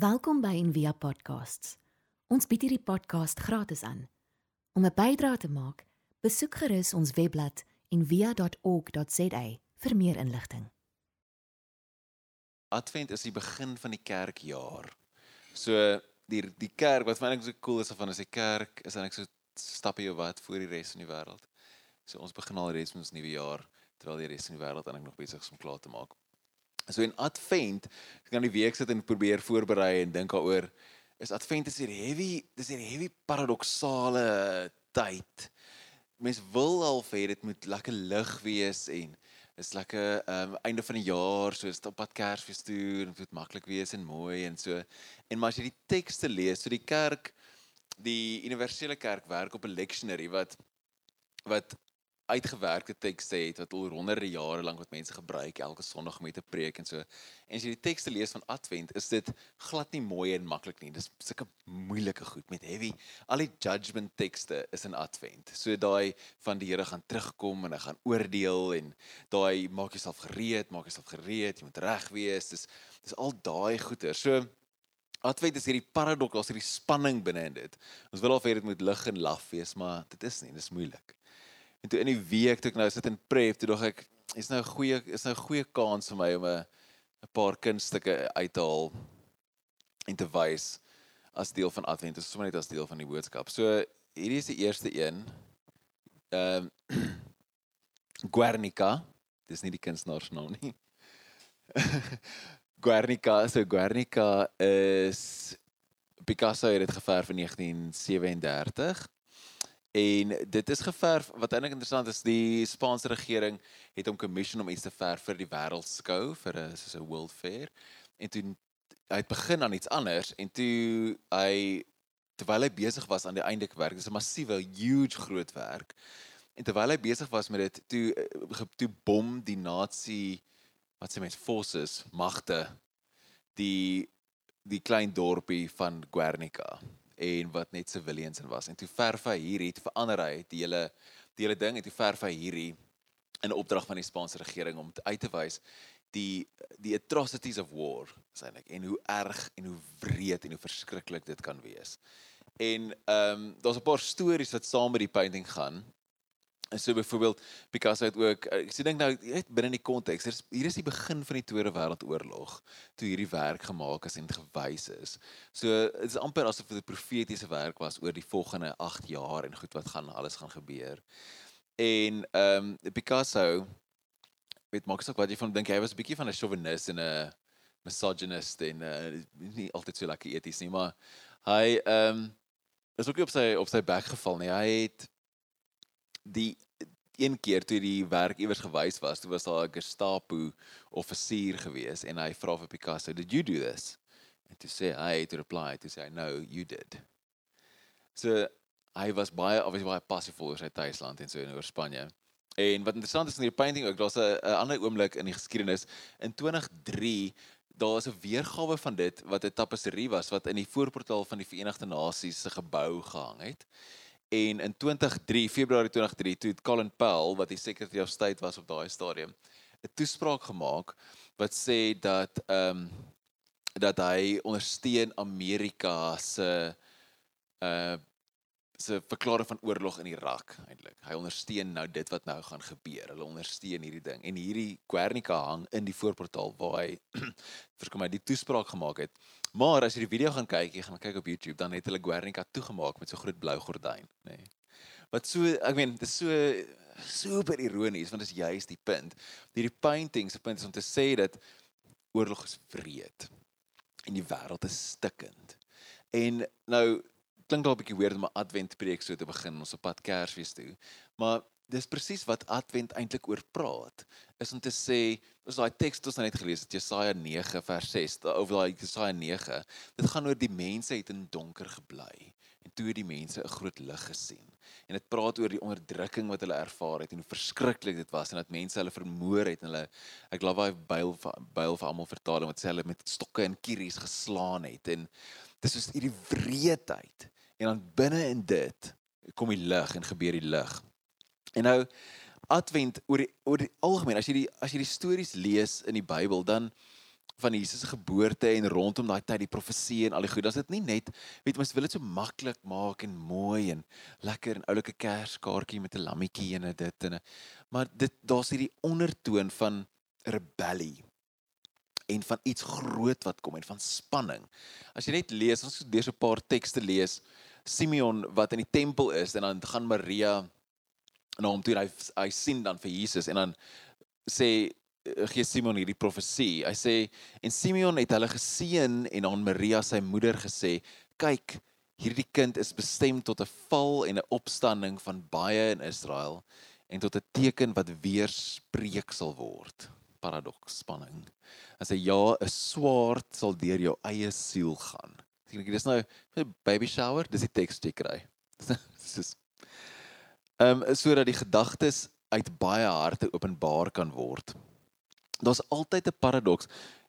Welkom by Envia Podcasts. Ons bied hierdie podcast gratis aan. Om 'n bydrae te maak, besoek gerus ons webblad en via.org.za vir meer inligting. Advent is die begin van die kerkjaar. So die die kerk wat my so cool is van as 'n kerk is dan ek so stappie of wat voor die res van die wêreld. So ons begin al reeds ons nuwe jaar terwyl die res van die wêreld eintlik nog besig is om klaar te maak. So in Advent, ek kan die week sit en probeer voorberei en dink daaroor is Advent is hier heavy, dis hier heavy paradoksale tyd mens wil al hê dit moet lekker lig wees en is lekker um, einde van die jaar soos op pad Kersfees toe en dit maklik wees en mooi en so. En maar as jy die tekste lees, so die kerk die universele kerk werk op 'n lectionary wat wat uitgewerkte tekste het wat al honderde jare lank wat mense gebruik elke Sondag met 'n preek en so. En as jy die tekste lees van Advent, is dit glad nie mooi en maklik nie. Dis sulke moeilike goed met heavy. Al die judgment tekste is in Advent. So daai van die Here gaan terugkom en hy gaan oordeel en daai maak jouself gereed, maak jouself gereed, jy moet reg wees. Dis dis al daai goeie. So Advent is hierdie paradoks, daar's hierdie spanning binne in dit. Ons wil al hê dit moet lig en laf wees, maar dit is nie, dis moeilik. En toe in die week toe ek nou sit in prep, toe dog ek is nou 'n goeie is nou 'n goeie kans vir my om 'n 'n paar kunststukke uit te haal en te wys as deel van Advent, is sommer net as deel van die boodskap. So hierdie is die eerste een. Ehm um, Guernica, dis nie die kunstenaar se naam nie. Guernica, so Guernica is Picasso het dit geverf in 1937. En dit is geverf wat eintlik interessant is, die Spaanse regering het hom commission om iets te verf vir die wêreldskou vir 'n soos 'n World Fair. En toe hy het begin aan iets anders en toe hy terwyl hy besig was aan die eindewerk, dis 'n massiewe huge groot werk. En terwyl hy besig was met dit, toe eh, toe bom die Nazi wat sê mens forces magte die die klein dorpie van Guernica en wat net civilians in was. En toe verf hy hierdie te verander hy die hele die hele ding en toe verf hy hierdie in opdrag van die Spaanse regering om uit te wys die die atrocities of war sienlik en hoe erg en hoe wreed en hoe verskriklik dit kan wees. En ehm um, daar's 'n paar stories wat saam met die painting gaan. En so byvoorbeeld Picasso het ook ek sê dink nou net binne die konteks is hier is die begin van die Tweede Wêreldoorlog toe hierdie werk gemaak is en gewys is. So dit is amper asof dit 'n profetiese werk was oor die volgende 8 jaar en goed wat gaan alles gaan gebeur. En ehm um, Picasso weet maak ek wat jy van dink hy was 'n bietjie van 'n chauvinist en 'n misogynist en uh, nie altyd so lekker eties nie, maar hy ehm um, is ook op sy op sy bek geval nie. Hy het die een keer toe die werk iewers gewys was, toe was daar 'n Gestapo offisier gewees en hy vra vir Picasso, "Did you do this?" En toe sê hy, to reply, to say, "No, you did." So hy was baie obviously baie passief oor sy tuisland en so en oor Spanje. En wat interessant is in die painting ook, daar's 'n ander oomblik in die geskiedenis in 2003 Daar is 'n weergawe van dit wat 'n tapisserie was wat in die voorportaal van die Verenigde Nasies se gebou gehang het. En in 2003, Februarie 2003, toe het Colin Powell wat die Secretary of State was op daai stadium, 'n toespraak gemaak wat sê dat ehm um, dat hy ondersteun Amerika se uh se verklaring van oorlog in Irak eintlik. Hy ondersteun nou dit wat nou gaan gebeur. Hulle ondersteun hierdie ding. En hierdie Guernica hang in die voorportaal waar hy verskom hy die toespraak gemaak het. Maar as jy die video gaan kyk, jy gaan kyk op YouTube, dan het hulle Guernica toegemaak met so groot blou gordyn, nê. Nee. Wat so, ek meen, dit is so super ironies want dit is juist die punt. Hierdie painting se punt is om te sê dat oorlog is wreed en die wêreld is stikkend. En nou klink dalk 'n bietjie weird om 'n advent preek so te begin ons op pad Kersfees toe. Maar dis presies wat advent eintlik oor praat is om te sê is daai teks wat ons nou net gelees het Jesaja 9 vers 6 oor daai Jesaja 9 dit gaan oor die mense het in donker gebly en toe het die mense 'n groot lig gesien en dit praat oor die onderdrukking wat hulle ervaar het en hoe verskriklik dit was en dat mense hulle vermoor het en hulle ek glo daai byl byl vir almal vertaling wat sê hulle met stokke en kieries geslaan het en dis is hierdie wreedheid en dan binne in dit kom die lig en gebeur die lig En nou Advent oor die oor die algemeen as jy die as jy die stories lees in die Bybel dan van Jesus se geboorte en rondom daai tyd die profesie en al die goed. Dit nie net weet mens wil dit so maklik maak en mooi en lekker en oulike kerskaartjie met 'n lammetjie en dit en maar dit daar's hierdie ondertoon van rebellie en van iets groot wat kom en van spanning. As jy net lees, ons deur so 'n paar tekste lees, Simeon wat in die tempel is en dan gaan Maria na hom toe en hy hy sien dan vir Jesus en dan sê Eh, gee Simon hierdie profesie. Hy sê en Simeon het hulle geseën en aan Maria sy moeder gesê: "Kyk, hierdie kind is bestem tot 'n val en 'n opstanding van baie in Israel en tot 'n teken wat weer spreek sal word." Paradoks, spanning. Hy sê ja, 'n swaard sal deur jou eie siel gaan. Ek dink dis nou baby shower, dis die teks jy kry. Dis Ehm um, sodat die gedagtes uit baie harte openbaar kan word daar's altyd 'n paradoks.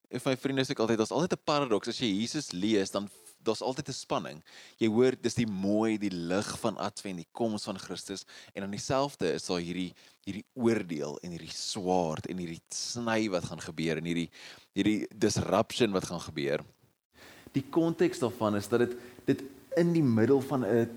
En my vriende sê altyd daar's altyd 'n paradoks as jy Jesus lees dan daar's altyd 'n spanning. Jy hoor dis die mooi, die lig van Advent, die koms van Christus en dan dieselfde is daar hierdie hierdie oordeel en hierdie swaard en hierdie sny wat gaan gebeur en hierdie hierdie disruption wat gaan gebeur. Die konteks daarvan is dat dit dit in die middel van 'n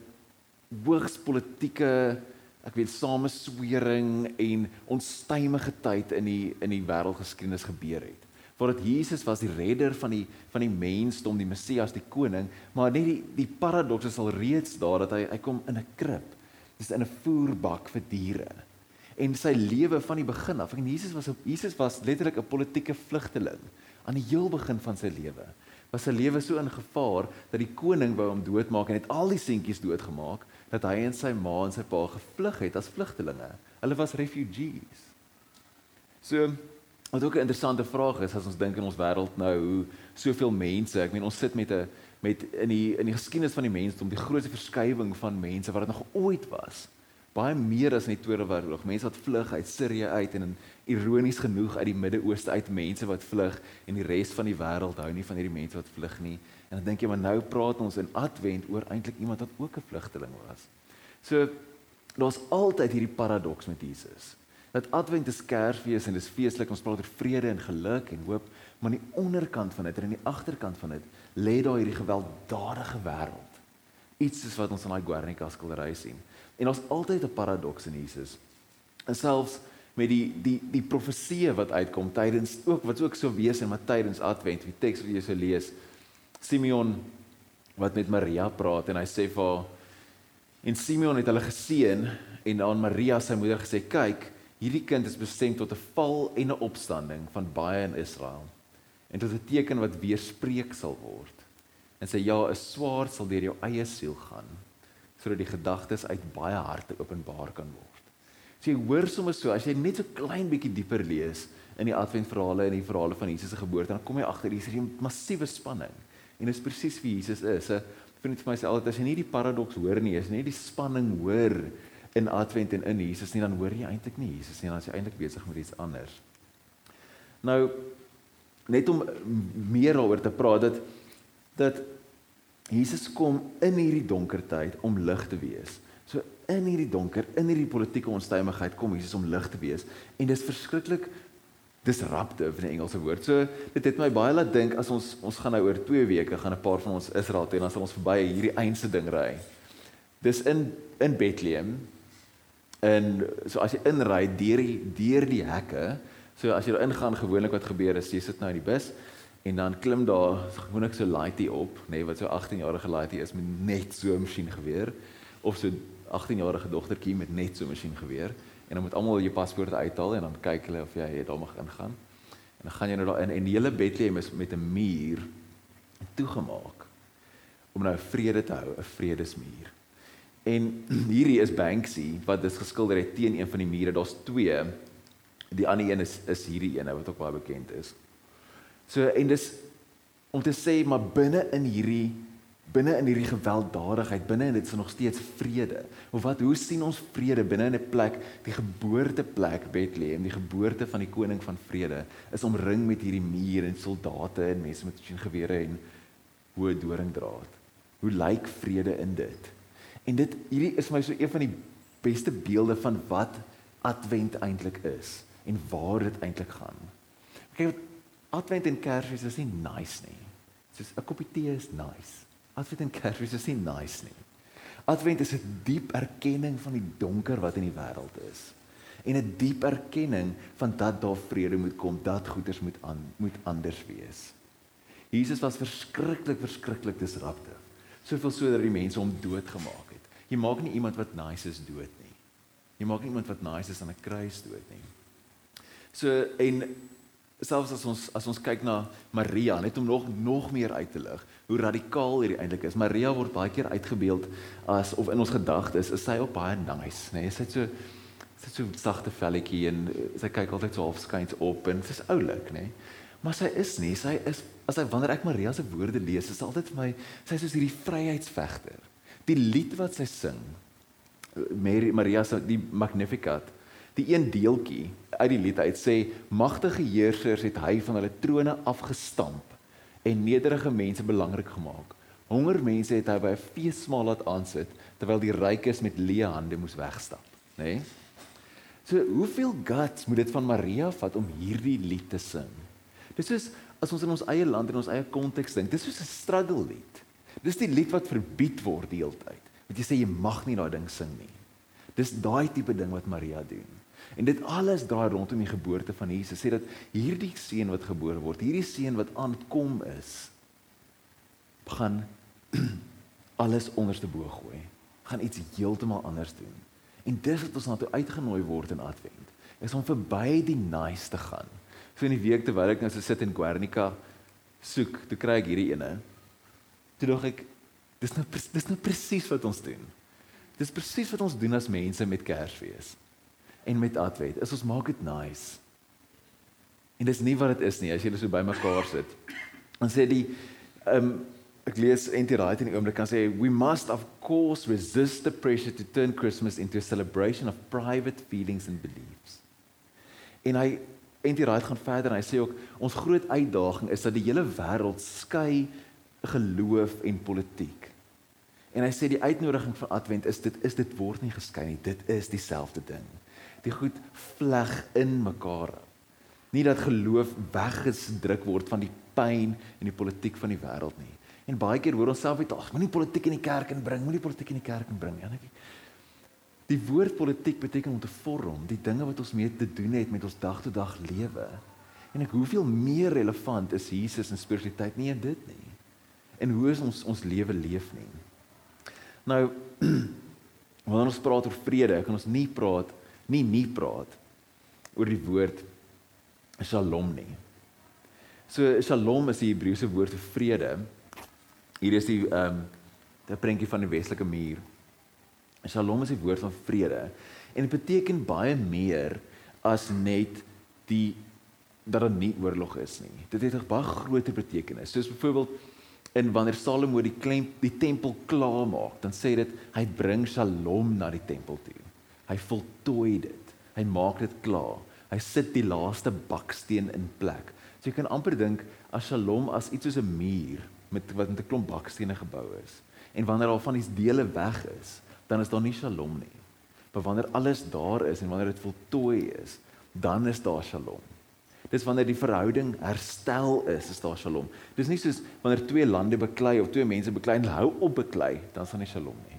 hoogs politieke ek weet sameswering en onstuimige tyd in die in die wêreldgeskiedenis gebeur het. Voordat Jesus was die redder van die van die mensdom, die Messias, die koning, maar net die die paradoks is al reeds daar dat hy hy kom in 'n krib. Dis in 'n voerbak vir diere. En sy lewe van die begin af, en Jesus was Jesus was letterlik 'n politieke vlugteling aan die heel begin van sy lewe. Was sy lewe so in gevaar dat die koning wou hom doodmaak en het al die seentjies doodgemaak dat hy en sy ma en sy pa gevlug het as vlugtelinge. Hulle was refugees. So wat ook 'n interessante vraag is as ons dink in ons wêreld nou hoe soveel mense, ek meen ons sit met 'n met in die in die geskiedenis van die mensdom die grootste verskywing van mense wat dit nog ooit was. Baie meer as in die Tweede Wêreldoorlog. Mense wat vlug uit Sirië uit en ironies genoeg uit die Midde-Ooste uit mense wat vlug en die res van die wêreld hou nie van hierdie mense wat vlug nie. En dan dink jy maar nou praat ons in Advent oor eintlik iemand wat ook 'n vlugteling was. So daar's altyd hierdie paradoks met Jesus. Dat Advent is Kersfees en dis feestelik, ons praat oor vrede en geluk en hoop, maar aan die onderkant van dit en aan die agterkant van dit lê daar hierdie gewelddadige wêreld. Iets soos wat ons in daai Guernica skildery sien. En daar's altyd 'n paradoks in Jesus. En selfs met die die die profeseë wat uitkom tydens ook wat ook so wees in Matteus Advent, die teks wat jy sou lees, Simeon wat met Maria praat en hy sê vir haar en Simeon het hulle geseën en aan Maria sy moeder gesê kyk hierdie kind is bestem tot 'n val en 'n opstanding van baie in Israel en tot 'n teken wat weer spreek sal word en sê ja 'n swaard sal deur jou eie siel gaan sodat die gedagtes uit baie harte openbaar kan word. So jy hoor sommer so as jy net so klein bietjie dieper lees in die adventverhale en die verhale van Jesus se geboorte dan kom jy agter hier is 'n massiewe spanning. En dis presies wie Jesus is. 'n Vriend vir my sê altyd as jy nie die paradoks hoor nie, as jy nie die spanning hoor in Advent en in Jesus nie, dan hoor jy eintlik nie Jesus nie, dan is jy eintlik besig met iets anders. Nou net om meer daaroor te praat dat dat Jesus kom in hierdie donker tyd om lig te wees. So in hierdie donker, in hierdie politieke onstuimigheid kom Jesus om lig te wees en dis verskriklik disruptive in Engelse woord. So dit het my baie laat dink as ons ons gaan nou oor 2 weke gaan 'n paar van ons Israel toe en dan sal ons verby hierdie einste ding ry. Dis in in Bethlehem. En so as jy inry deur die deur die hekke, so as jy daar ingaan gewoonlik wat gebeur is jy sit nou in die bus en dan klim daar gewoonlik so laaitie op, nê, nee, wat so 18 jarige laaitie is met net so 'n masjien geweer of so 18 jarige dogtertjie met net so 'n masjien geweer en dan moet almal jou paspoorte uithaal en dan kyk hulle of jy daar mag ingaan. En dan gaan jy nou daar in en die hele Bethlehem is met 'n muur toegemaak om nou vrede te hou, 'n vredesmuur. En hierdie is Banksy wat dit geskilder het teen een van die mure. Daar's twee. Die ander een is is hierdie een wat ook baie bekend is. So en dis om te sê maar binne in hierdie binne in hierdie gewelddadigheid, binne in dit is nog steeds vrede. Of wat hoe sien ons vrede binne in 'n plek, die geboorteplek Bethlehem, die geboorte van die koning van vrede, is omring met hierdie muur en soldate en mense met gewere en hoë doringdraad. Hoe lyk vrede in dit? En dit hierdie is my so een van die beste beelde van wat advent eintlik is en waar dit eintlik gaan. Kyk Advent en Kersfees is nie nice nie. Soos 'n koppie tee is nice. Advent en Kersfees is nie nice nie. Advent is 'n diep erkenning van die donker wat in die wêreld is en 'n diep erkenning van dat daar vrede moet kom, dat goeders moet aan moet anders wees. Jesus was verskriklik verskriklik disruptief. Soveel so dat die mense hom doodgemaak het. Jy maak nie iemand wat nice is dood nie. Jy maak nie iemand wat nice is aan 'n kruis dood nie. So en selfs as ons as ons kyk na Maria net om nog nog meer uit te lig hoe radikaal hierdie eintlik is. Maria word baie keer uitgebeeld as of in ons gedagtes is sy op baie nice, nê? Nee, sy het so sy het so sagte velletjie en eh, sy kyk altyd so half skuins op en sy's oulik, nê? Nee? Maar sy is nie, sy is as ek wanneer ek Maria se woorde lees, is altyd vir my sy is soos hierdie vryheidsvegter. Die lied wat sy sing, Mary Maria se die Magnificat, die een deeltjie uit die lied uit sê magtige heersers het hy van hulle trone afgestamp en nederige mense belangrik gemaak. Honger mense het hy by 'n feesmaal laat aansit terwyl die rykes met leë hande moes wegstap, nê? Nee? So hoeveel guts moet dit van Maria vat om hierdie lied te sing? Dis soos as ons in ons eie land en ons eie konteks dink, dis soos 'n struggle lied. Dis die lied wat verbied word die hele tyd. Want jy sê jy mag nie daai ding sing nie. Dis daai tipe ding wat Maria doen. En dit alles draai rondom die geboorte van Jesus. Sê dat hierdie seun wat gebore word, hierdie seun wat aankom is, gaan alles onderste bo gooi. Gaan iets heeltemal anders doen. En dis wat ons na toe uitgenooi word in Advent. Is om verby die nice te gaan. So in die week terwyl ek nou so sit in Guernica soek, toe kry ek hierdie ene. Toe dink ek dis nou dis nou presies wat ons doen. Dis presies wat ons doen as mense met Kersfees en met Advent. Is ons maak dit nice. En dis nie wat dit is nie as jy so bymekaar sit. Dan sê die ehm um, ek lees NT Wright in die oomblik kan sê we must of course resist the pressure to turn Christmas into a celebration of private feelings and beliefs. En hy NT Wright gaan verder en hy sê ook ons groot uitdaging is dat die hele wêreld skei geloof en politiek. En hy sê die uitnodiging vir Advent is dit is dit word nie geskei nie, dit is dieselfde ding. Die goed vleg in mekaar. Nie dat geloof weggedruk word van die pyn en die politiek van die wêreld nie. En baie keer hoor ons self uit, ag, moenie politiek in die kerk inbring, moenie politiek in die kerk inbring nie. Die woord politiek beteken om te vorm, die dinge wat ons mee te doen het met ons dag tot dag lewe. En ek hoeveel meer relevant is Jesus en spiritualiteit nie in dit nie. En hoe is ons ons lewe leef nie. Nou wanneer ons praat oor vrede, kan ons nie praat nie nie praat oor die woord shalom nie. So shalom is die Hebreëse woord vir vrede Hier is die ehm um, die prentjie van die westelike muur. Shalom is die woord van vrede en dit beteken baie meer as net die dat daar nie oorlog is nie. Dit het 'n baie groter betekenis. Soos byvoorbeeld in wanneer Salomo die klem, die tempel klaar maak, dan sê dit hy bring shalom na die tempel toe. Hy voltooi dit. Hy maak dit klaar. Hy sit die laaste baksteen in plek. So jy kan amper dink as shalom as iets soos 'n muur met wat met 'n klomp bakstene gebou is. En wanneer al van die dele weg is, dan is daar nie shalom nie. Maar wanneer alles daar is en wanneer dit voltooi is, dan is daar shalom. Dis wanneer die verhouding herstel is, is daar shalom. Dis nie soos wanneer twee lande beklei of twee mense beklei en hou op beklei, dan is daar nie shalom nie.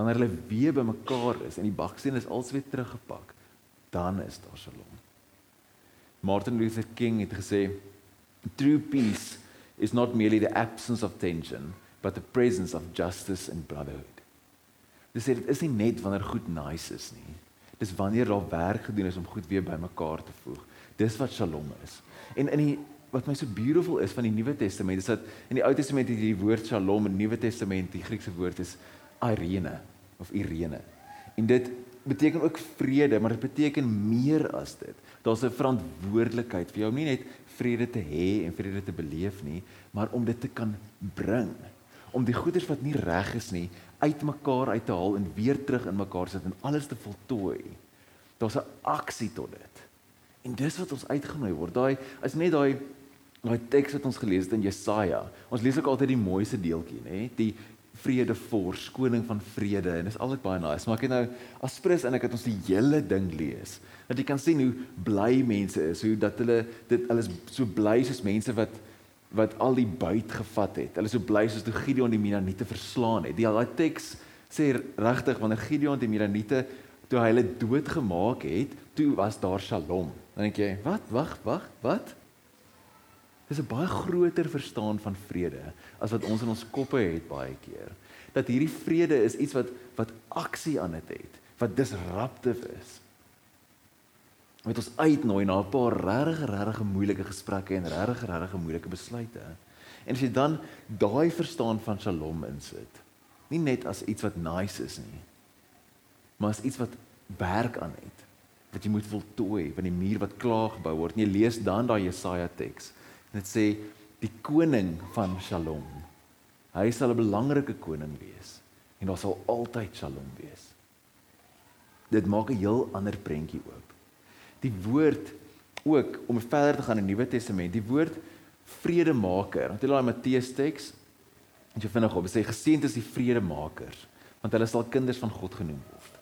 Wanneer hulle weer bymekaar is en die baksteen is alsweer teruggepak, dan is daar shalom. Martin Luther King het gesê true peace is not merely the absence of tension, but the presence of justice and brotherhood. Dis dit is nie net wanneer goed nice is nie. Dis wanneer daar werk gedoen is om goed weer bymekaar te voeg. Dis wat Shalom is. En in die wat my so beautiful is van die Nuwe Testament is dat in die Ou Testament het jy die woord Shalom en in die Nuwe Testament die Griekse woord is Irene of Irene. En dit beteken ook vrede, maar dit beteken meer as dit. Daar's 'n verantwoordelikheid vir jou om nie net vrede te hê en vrede te beleef nie, maar om dit te kan bring. Om die goeders wat nie reg is nie uitmekaar uit te haal en weer terug in mekaar sit en alles te voltooi. Daar's 'n aksie tot dit. En dis wat ons uitgenooi word. Daai is net daai daai teks wat ons gelees het in Jesaja. Ons lees ook altyd die mooiste deeltjie, nê? Die vredevors, koning van vrede en dis altyd baie nice. Maar ek het nou as prins en ek het ons die hele ding lees. Dat jy kan sien hoe bly mense is, hoe dat hulle dit hulle is so bly soos mense wat wat al die buit gevat het. Hulle is so bly soos toe Gideon die Midianiete verslaan het. Die daai teks sê regtig wanneer Gideon die Midianiete toe hy hulle doodgemaak het, toe was daar Shalom. Dan dink jy, wat? Wag, wag, wat? Dis 'n baie groter verstaan van vrede as wat ons in ons koppe het baie keer. Dat hierdie vrede is iets wat wat aksie aan dit het, wat disruptief is. Met ons uitnooi na 'n paar regtig regtig moeilike gesprekke en regtig regtig moeilike besluite. En as jy dan daai verstaan van Shalom insit, nie net as iets wat nice is nie, maar as iets wat werk aan het, wat jy moet voltooi, van die muur wat klaar gebou word. En jy lees dan daai Jesaja teks Dit sê die koning van Shalom. Hy sal 'n belangrike koning wees en daar sal altyd Shalom wees. Dit maak 'n heel ander prentjie oop. Die woord ook om verder te gaan in die Nuwe Testament, die woord vredemaker. Want jy daai Matteus teks en jy vinnig op, sê geseënd is die vredemakers, want hulle sal kinders van God genoem word.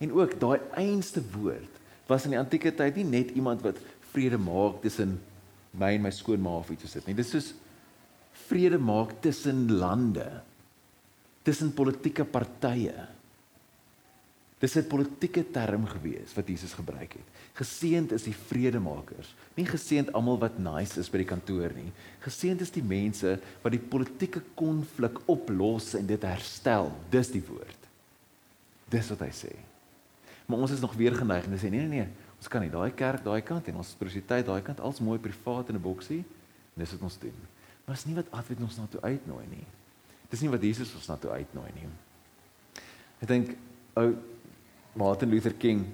En ook daai einste woord was in die antieke tyd nie net iemand wat vrede maak tussen my en my skoonma of iets sit nie. Dis soos vrede maak tussen lande, tussen politieke partye. Dis 'n politieke term gewees wat Jesus gebruik het. Geseend is die vredemakers. Nie geseend almal wat nice is by die kantoor nie. Geseend is die mense wat die politieke konflik oplos en dit herstel. Dis die woord. Dis wat hy sê. Maar ons is nog weer geneig om te sê nee nee nee, Ons kan nie daai kerk daai kant en ons spiritualiteit daai kant als mooi privaat in 'n boksie. Dis wat ons doen. Maar dis nie wat Advent ons na toe uitnooi nie. Dis nie wat Jesus ons na toe uitnooi nie. Ek dink ou Martin Luther King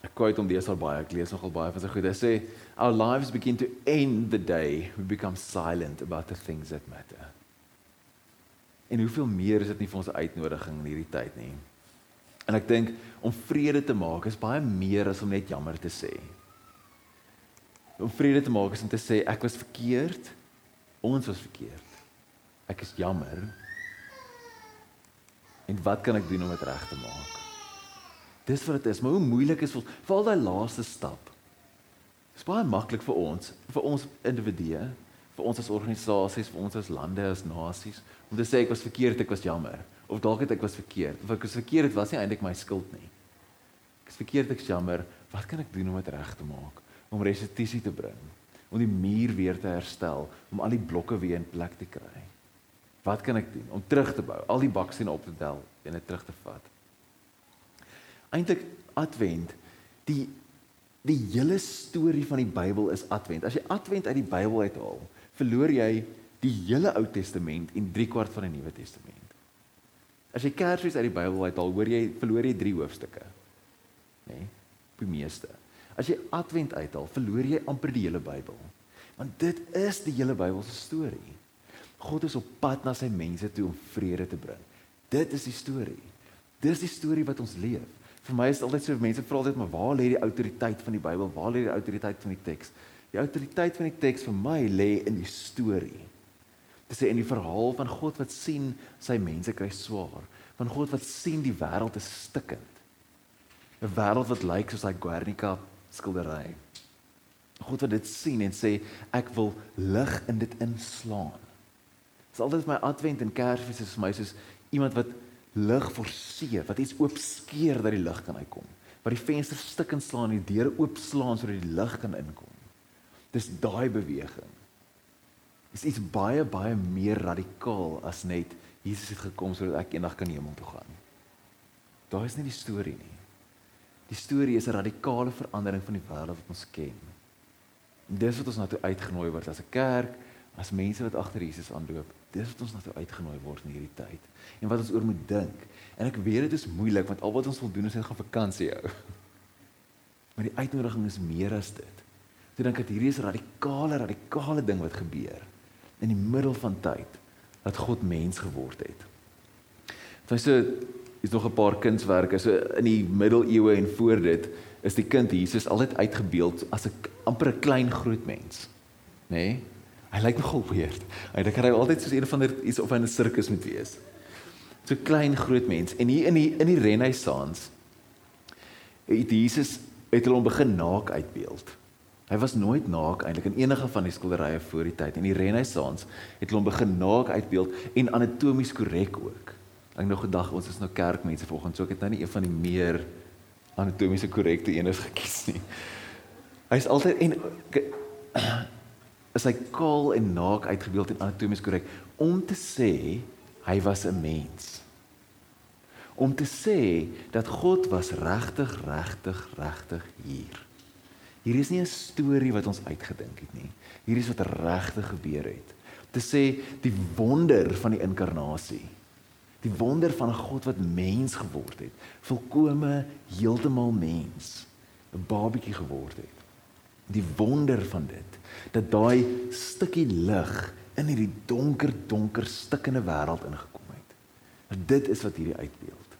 ek kwait hom deesdae baie. Ek lees nogal baie van sy goed. Hy sê our lives begin to end the day we become silent about the things that matter. En hoeveel meer is dit nie vir ons uitnodiging in hierdie tyd nie? En ek dink om vrede te maak is baie meer as om net jammer te sê. Om vrede te maak is om te sê ek was verkeerd. Ons was verkeerd. Ek is jammer. En wat kan ek doen om dit reg te maak? Dis wat dit is, maar hoe moeilik is vir val daai laaste stap. Dit is baie maklik vir ons, vir ons individue, vir ons as organisasies, vir ons as lande, as nasies om te sê ek was verkeerd, ek was jammer of dalk het ek was verkeerd. Of ek was verkeerd, dit was nie eintlik my skuld nie. Ek is verkeerd, ek jammer. Wat kan ek doen om dit reg te maak? Om restituisie te bring, om die muur weer te herstel, om al die blokke weer in plek te kry. Wat kan ek doen om terug te bou, al die baksteen op te tel en dit terug te vat? Eintlik Advent, die die hele storie van die Bybel is Advent. As jy Advent uit die Bybel uithaal, verloor jy die hele Ou Testament en 3 kwart van die Nuwe Testament. As jy Kersfees uit die Bybel uithaal, hoor jy verloor jy 3 hoofstukke. Nê? Nee, die meeste. As jy Advent uithaal, verloor jy amper die hele Bybel. Want dit is die hele Bybel se storie. God is op pad na sy mense toe om vrede te bring. Dit is die storie. Dis die storie wat ons leef. Vir my is dit altyd so mense vra altyd maar waar lê die autoriteit van die Bybel? Waar lê die autoriteit van die teks? Die autoriteit van die teks vir my lê in die storie. Sê in die verhaal van God wat sien sy mense kry swaar, van God wat sien die wêreld is stikkend. 'n Wêreld wat lyk soos daai Guernica skildery. God wat dit sien en sê ek wil lig in dit inslaan. Dit is altyd my advent en kersfees is vir my soos iemand wat lig forceer, wat iets oop skeer dat die lig kan uitkom. Wat die venster stik en slaan en die deure oop slaan sodat die lig kan inkom. Dis daai beweging is iets baie baie meer radikaal as net Jesus het gekom sodat ek eendag kan hemel toe gaan. Daar is nie die storie nie. Die storie is 'n radikale verandering van die wêreld wat ons ken. En dis wat ons na toe uitgenooi word as 'n kerk, as mense wat agter Jesus aanloop. Dis wat ons na toe uitgenooi word in hierdie tyd. En wat ons oor moet dink. En ek weet dit is moeilik want al wat ons wil doen is net gaan vakansie hou. Maar die uitnodiging is meer as dit. Ek dink dat hierdie is 'n radikale radikale ding wat gebeur in die middel van tyd dat God mens geword het. Dit is so is nog 'n paar kunswerke so in die middeleeue en voor dit is die kind Jesus altyd uitgebeeld as 'n amper 'n klein groot mens, nê? Nee? Hy lyk nogal weird. Hy dink hy altyd soos een van die iets of 'n sirkus moet wees. So klein groot mens en hier in die in die Renaissance het Jesus het hulle hom begin naak uitbeeld. Hy was nooit naak eintlik in enige van die skilderye voor die tyd. In die Renaissance het hulle begin naak uitbeeld en anatomies korrek ook. Ek nou gedag ons is nou kerkmense vanoggend, so ek het nou nie een van die meer anatomies korrekte eenes gekies nie. Hy's altyd en is hy kaal en naak uitgebeeld en anatomies korrek om te sê hy was 'n mens. Om te sê dat God was regtig regtig regtig hier. Hier is nie 'n storie wat ons uitgedink het nie. Hier is wat regtig gebeur het. Te sê die wonder van die inkarnasie. Die wonder van 'n God wat mens geword het, volkome heeltemal mens, 'n babatjie geword het. Die wonder van dit dat daai stukkie lig in hierdie donker donker stikkende wêreld ingekom het. En dit is wat hierdie uitbeeld.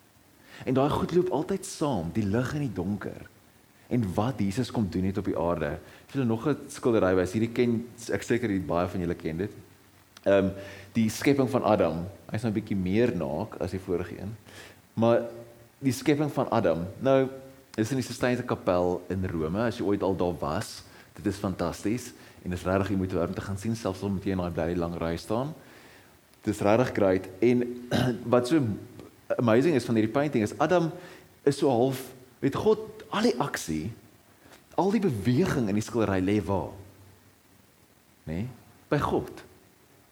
En daai goed loop altyd saam, die lig en die donker en wat Jesus kom doen het op die aarde. As julle nog 'n skildery wys, hierdie ken ek seker die baie van julle ken dit. Ehm um, die skepping van Adam. Hy's nou 'n bietjie meer naak as die vorige een. Maar die skepping van Adam. Nou is in die Sistine Kapel in Rome, as jy ooit al daar was, dit is fantasties en dit is regtig jy moet daar om te gaan sien selfs al moet jy in daai baie lang ry staan. Dit is regtig great en wat so amazing is van hierdie painting is Adam is so half met God al die aksie, al die beweging in die skildery lê waar? Nê? Nee, by God.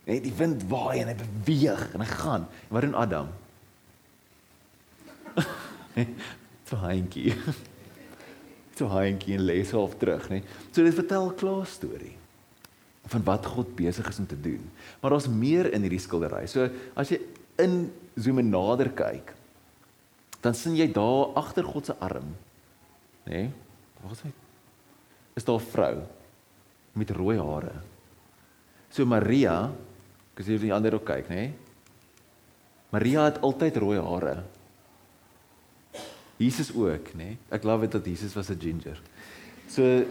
Nê, nee, die wind waai en hy beweeg en hy gaan. En wat doen Adam? Toe hyentjie. Toe hyentjie en lê self terug, nê. Nee. So dit vertel 'n klaar storie van wat God besig is om te doen. Maar daar's meer in hierdie skildery. So as jy in zoom nader kyk, dan sien jy daar agter God se arm nê? Nee, is hy? Is daar 'n vrou met rooi hare. So Maria, ek sê die ander ook kyk, nê? Nee? Maria het altyd rooi hare. Jesus ook, nê? Nee? Ek love dit dat Jesus was 'n ginger. So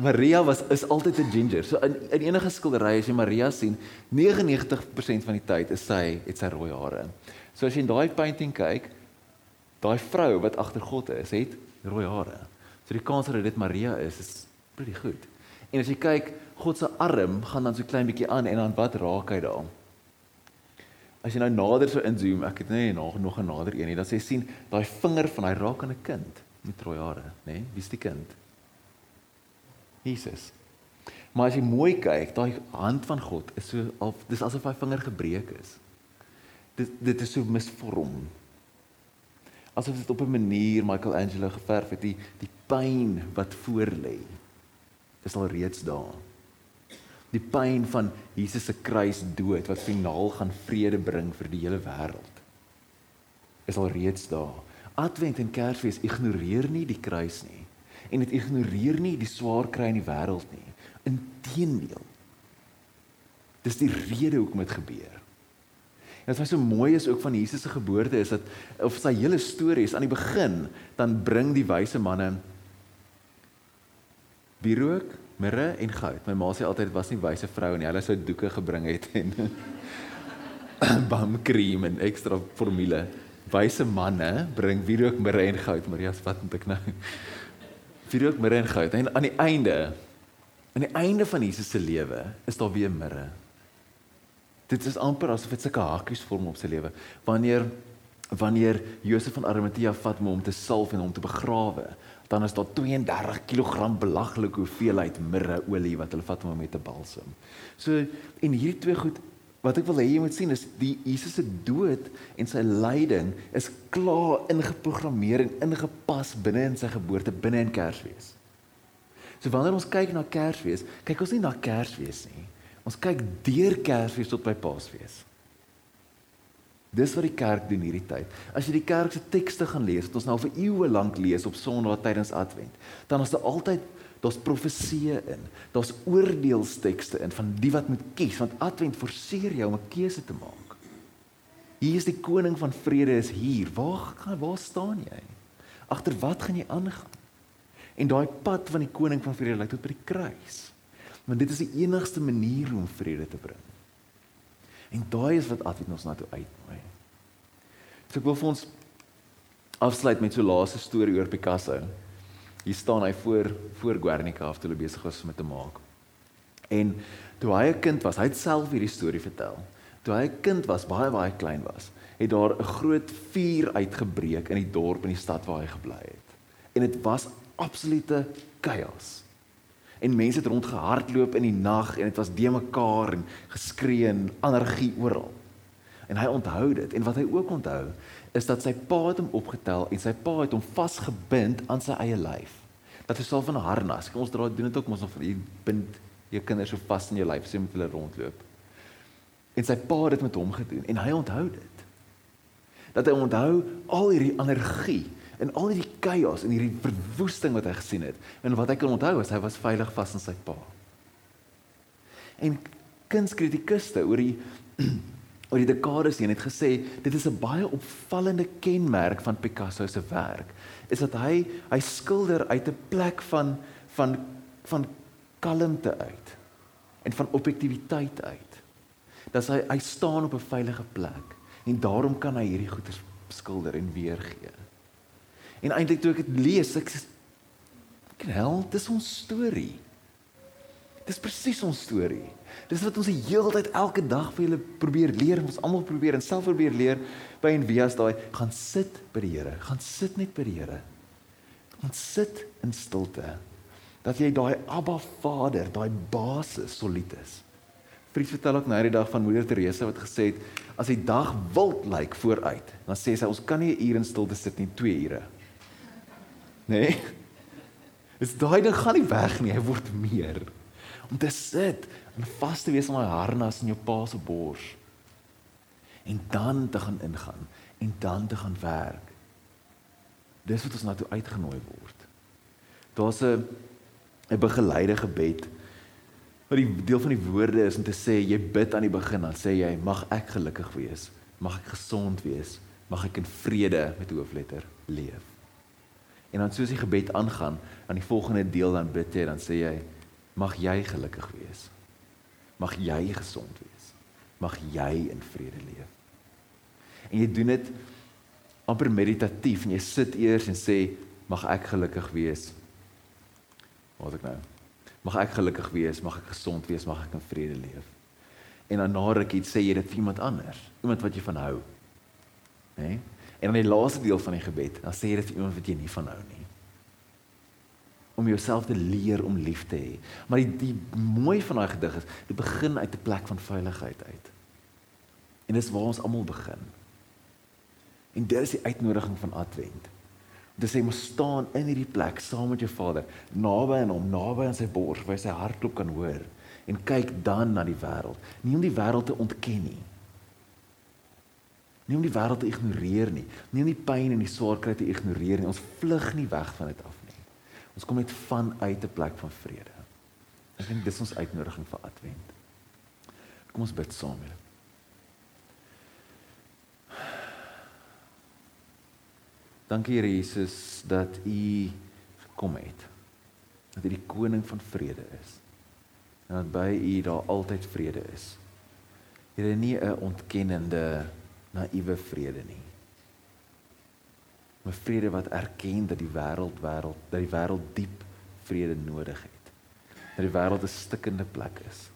Maria was is altyd 'n ginger. So in, in enige skildery as jy Maria sien, 99% van die tyd is sy het sy rooi hare. So as jy in daai painting kyk, daai vrou wat agter God is, het rooi hare. So die kans dat dit Maria is is pretty goed. En as jy kyk, God se arm gaan dan so klein bietjie aan en dan wat raak hy daar? As jy nou nader so inzoom, ek het net nog nog 'n nader een nie, dan sê jy sien daai vinger van hy raak aan 'n kind met rooi hare, nê? Nee? Wie's die kind? Jesus. Maar as jy mooi kyk, daai hand van God is so al dis asof hy vinger gebreek is. Dit dit is so misvorm asof dit op 'n manier Michelangelo geverf het die die pyn wat voor lê is al reeds daar. Die pyn van Jesus se kruis dood wat finaal gaan vrede bring vir die hele wêreld. Is al reeds daar. Advent en kersfees ignoreer nie die kruis nie en dit ignoreer nie die swaar kry in die wêreld nie. Inteendeel dis die rede hoekom dit gebeur En wat so mooi is ook van Jesus se geboorte is dat of sy hele storie is aan die begin dan bring die wyse manne wierook, mirre en goud. My ma sê altyd dit was nie wyse vroue nie, hulle sou doeke gebring het en bamkrem en ekstra formule. Wyse manne bring wierook, mirre en goud. Maria's wat moet ek nou? Wierook, mirre en goud. En aan die einde aan die einde van Jesus se lewe is daar weer mirre dit is amper asof dit sulke hakies vorm op sy lewe. Wanneer wanneer Josef van Arimatea vat om hom te salf en hom te begrawe, dan is daar 32 kg belaglike hoeveelheid mirre olie wat hulle vat om hom met te balsam. So en hierdie twee goed wat ek wil hê jy moet sien is die Jesus se dood en sy lyding is klaar ingeprogrammeer en ingepas binne in sy geboorte binne in Kersfees. So wanneer ons kyk na Kersfees, kyk ons nie na Kersfees nie. Ons kyk deur Kersfees tot by Paasfees. Dis wat die kerk doen hierdie tyd. As jy die kerk se tekste gaan lees, wat ons nou vir eeue lank lees op Sondag tydens Advent, dan is daar altyd daar's profeseë in. Daar's oordeelstekste in van die wat moet kies, want Advent forceer jou om 'n keuse te maak. Hier is die koning van vrede is hier. Waar gaan waar staan jy? Agter wat gaan jy aangaan? En daai pad van die koning van vrede lei tot by die kruis. Want dit is die enigste manier om vrede te bring. En daai is wat Advent ons na toe uitnooi. So ek wil vir ons afsluit met so 'n laaste storie oor Picasso. Hier staan hy voor voor Guernica af toe hulle besig was om dit te maak. En toe hy 'n kind was, hy het self hierdie storie vertel. Toe hy 'n kind was, baie baie klein was, het daar 'n groot vuur uitgebreek in die dorp en die stad waar hy gebly het. En dit was absolute chaos. En mense het rondgehardloop in die nag en dit was de mekaar en geskree en energie oral. En hy onthou dit en wat hy ook onthou is dat sy pa het hom opgetel en sy pa het hom vasgebind aan sy eie lyf. Dat hy self van 'n harnas. Kom ons dra doen dit ook mos of jy bind jou kinders so vas in jou lyf so met hulle rondloop. En sy pa het dit met hom gedoen en hy onthou dit. Dat hy onthou al hierdie energie en al hierdie chaos en hierdie verwoesting wat hy gesien het. En wat hy kan onthou is hy was veilig vas in sy pa. En kunstkritikuste oor die oor die dekades heen het gesê dit is 'n baie opvallende kenmerk van Picasso se werk is dat hy hy skilder uit 'n plek van van van kalmte uit en van objektiviteit uit. Dat hy hy staan op 'n veilige plek en daarom kan hy hierdie goeie skilder en weergee. En eintlik toe ek dit lees, ek hel, dis ons storie. Dis presies ons storie. Dis wat ons die hele tyd elke dag vir julle probeer leer, ons almal probeer en self probeer leer by en via daai gaan sit by die Here, gaan sit net by die Here. Gaan sit in stilte. Dat jy daai Abba Vader, daai basis solied is. Fries vertel ook nou die dag van Moeder Teresa wat gesê het as die dag wild lyk vooruit, dan sê sy ons kan nie 'n uur in stilte sit nie, 2 ure. Nee. Dis daai ding gaan nie weg nie, hy word meer. Om te sit en vas te wees aan daai harnas in jou pa se bors. En dan te gaan ingaan en dan te gaan werk. Dis wat ons na toe uitgenooi word. Daar's 'n 'n begeleide gebed. Wat die deel van die woorde is om te sê jy bid aan die begin dan sê jy mag ek gelukkig wees, mag ek gesond wees, mag ek in vrede met hoofletter leef. En dan soos die gebed aangaan, aan die volgende deel dan bid jy dan sê jy mag jy gelukkig wees. Mag jy gesond wees. Mag jy in vrede leef. En jy doen dit amper meditatief en jy sit eers en sê mag ek gelukkig wees. Wat ek nou. Mag ek gelukkig wees, mag ek gesond wees, mag ek in vrede leef. En dan na ruk iets sê jy dit vir iemand anders, iemand wat jy van hou. Né? Nee? En dan die laaste deel van die gebed, dan sê jy dit vir iemand wat jy nie van hou nie om jouself te leer om lief te hê. Maar die, die mooi van daai gedig is, dit begin uit 'n plek van veiligheid uit. En dis waar ons almal begin. En dit is die uitnodiging van Advent. Dit sê moet staan in hierdie plek saam met jou Vader, naby aan hom, naby aan sy bors, waar hy sy hartklop kan hoor en kyk dan na die wêreld. Nie om die wêreld te ontken nie. Nie om die wêreld te ignoreer nie. Nie om die pyn en die swaarkry te ignoreer nie. Ons vlug nie weg van dit af nie. Ons kom net vanuit 'n plek van vrede. Ek dink dis ons uitnodiging vir Advent. Kom ons bid saam. Dankie Here Jesus dat U gekom het. Dat U die koning van vrede is. En dat by U daar altyd vrede is. Here nie 'n ontkennende naïewe vrede nie. 'n vrede wat erken dat die wêreld wêreld dat die wêreld diep vrede nodig het. Dat die wêreld 'n stikkende plek is.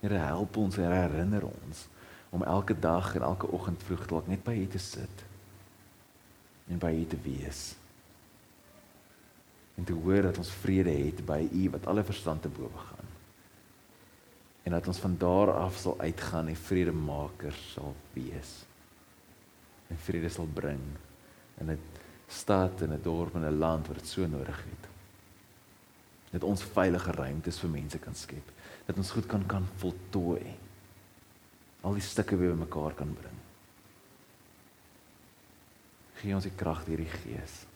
Here help ons en herinner ons om elke dag en elke oggend vroeg dalk net by U te sit en by U te wees. En te hoor dat ons vrede het by U wat alle verstand te bowe gaan. En dat ons van daar af sal uitgaan en vredemaker sal wees en vrede sal bring in 'n stad en 'n dorp en 'n land wat dit so nodig het. Dat ons veilige ruimtes vir mense kan skep, dat ons goed kan kan voltooi. Al die stukke weer bymekaar kan bring. Gee ons die krag deur die Gees.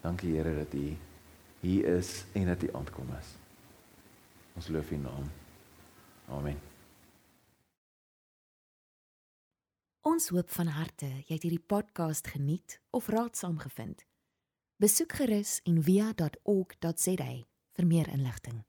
Dankie Here dat U hier is en dat U aankom is. Ons loof U naam. Amen. Ons hoop van harte jy het hierdie podcast geniet of raadsaam gevind. Besoek gerus en via.ok.za vir meer inligting.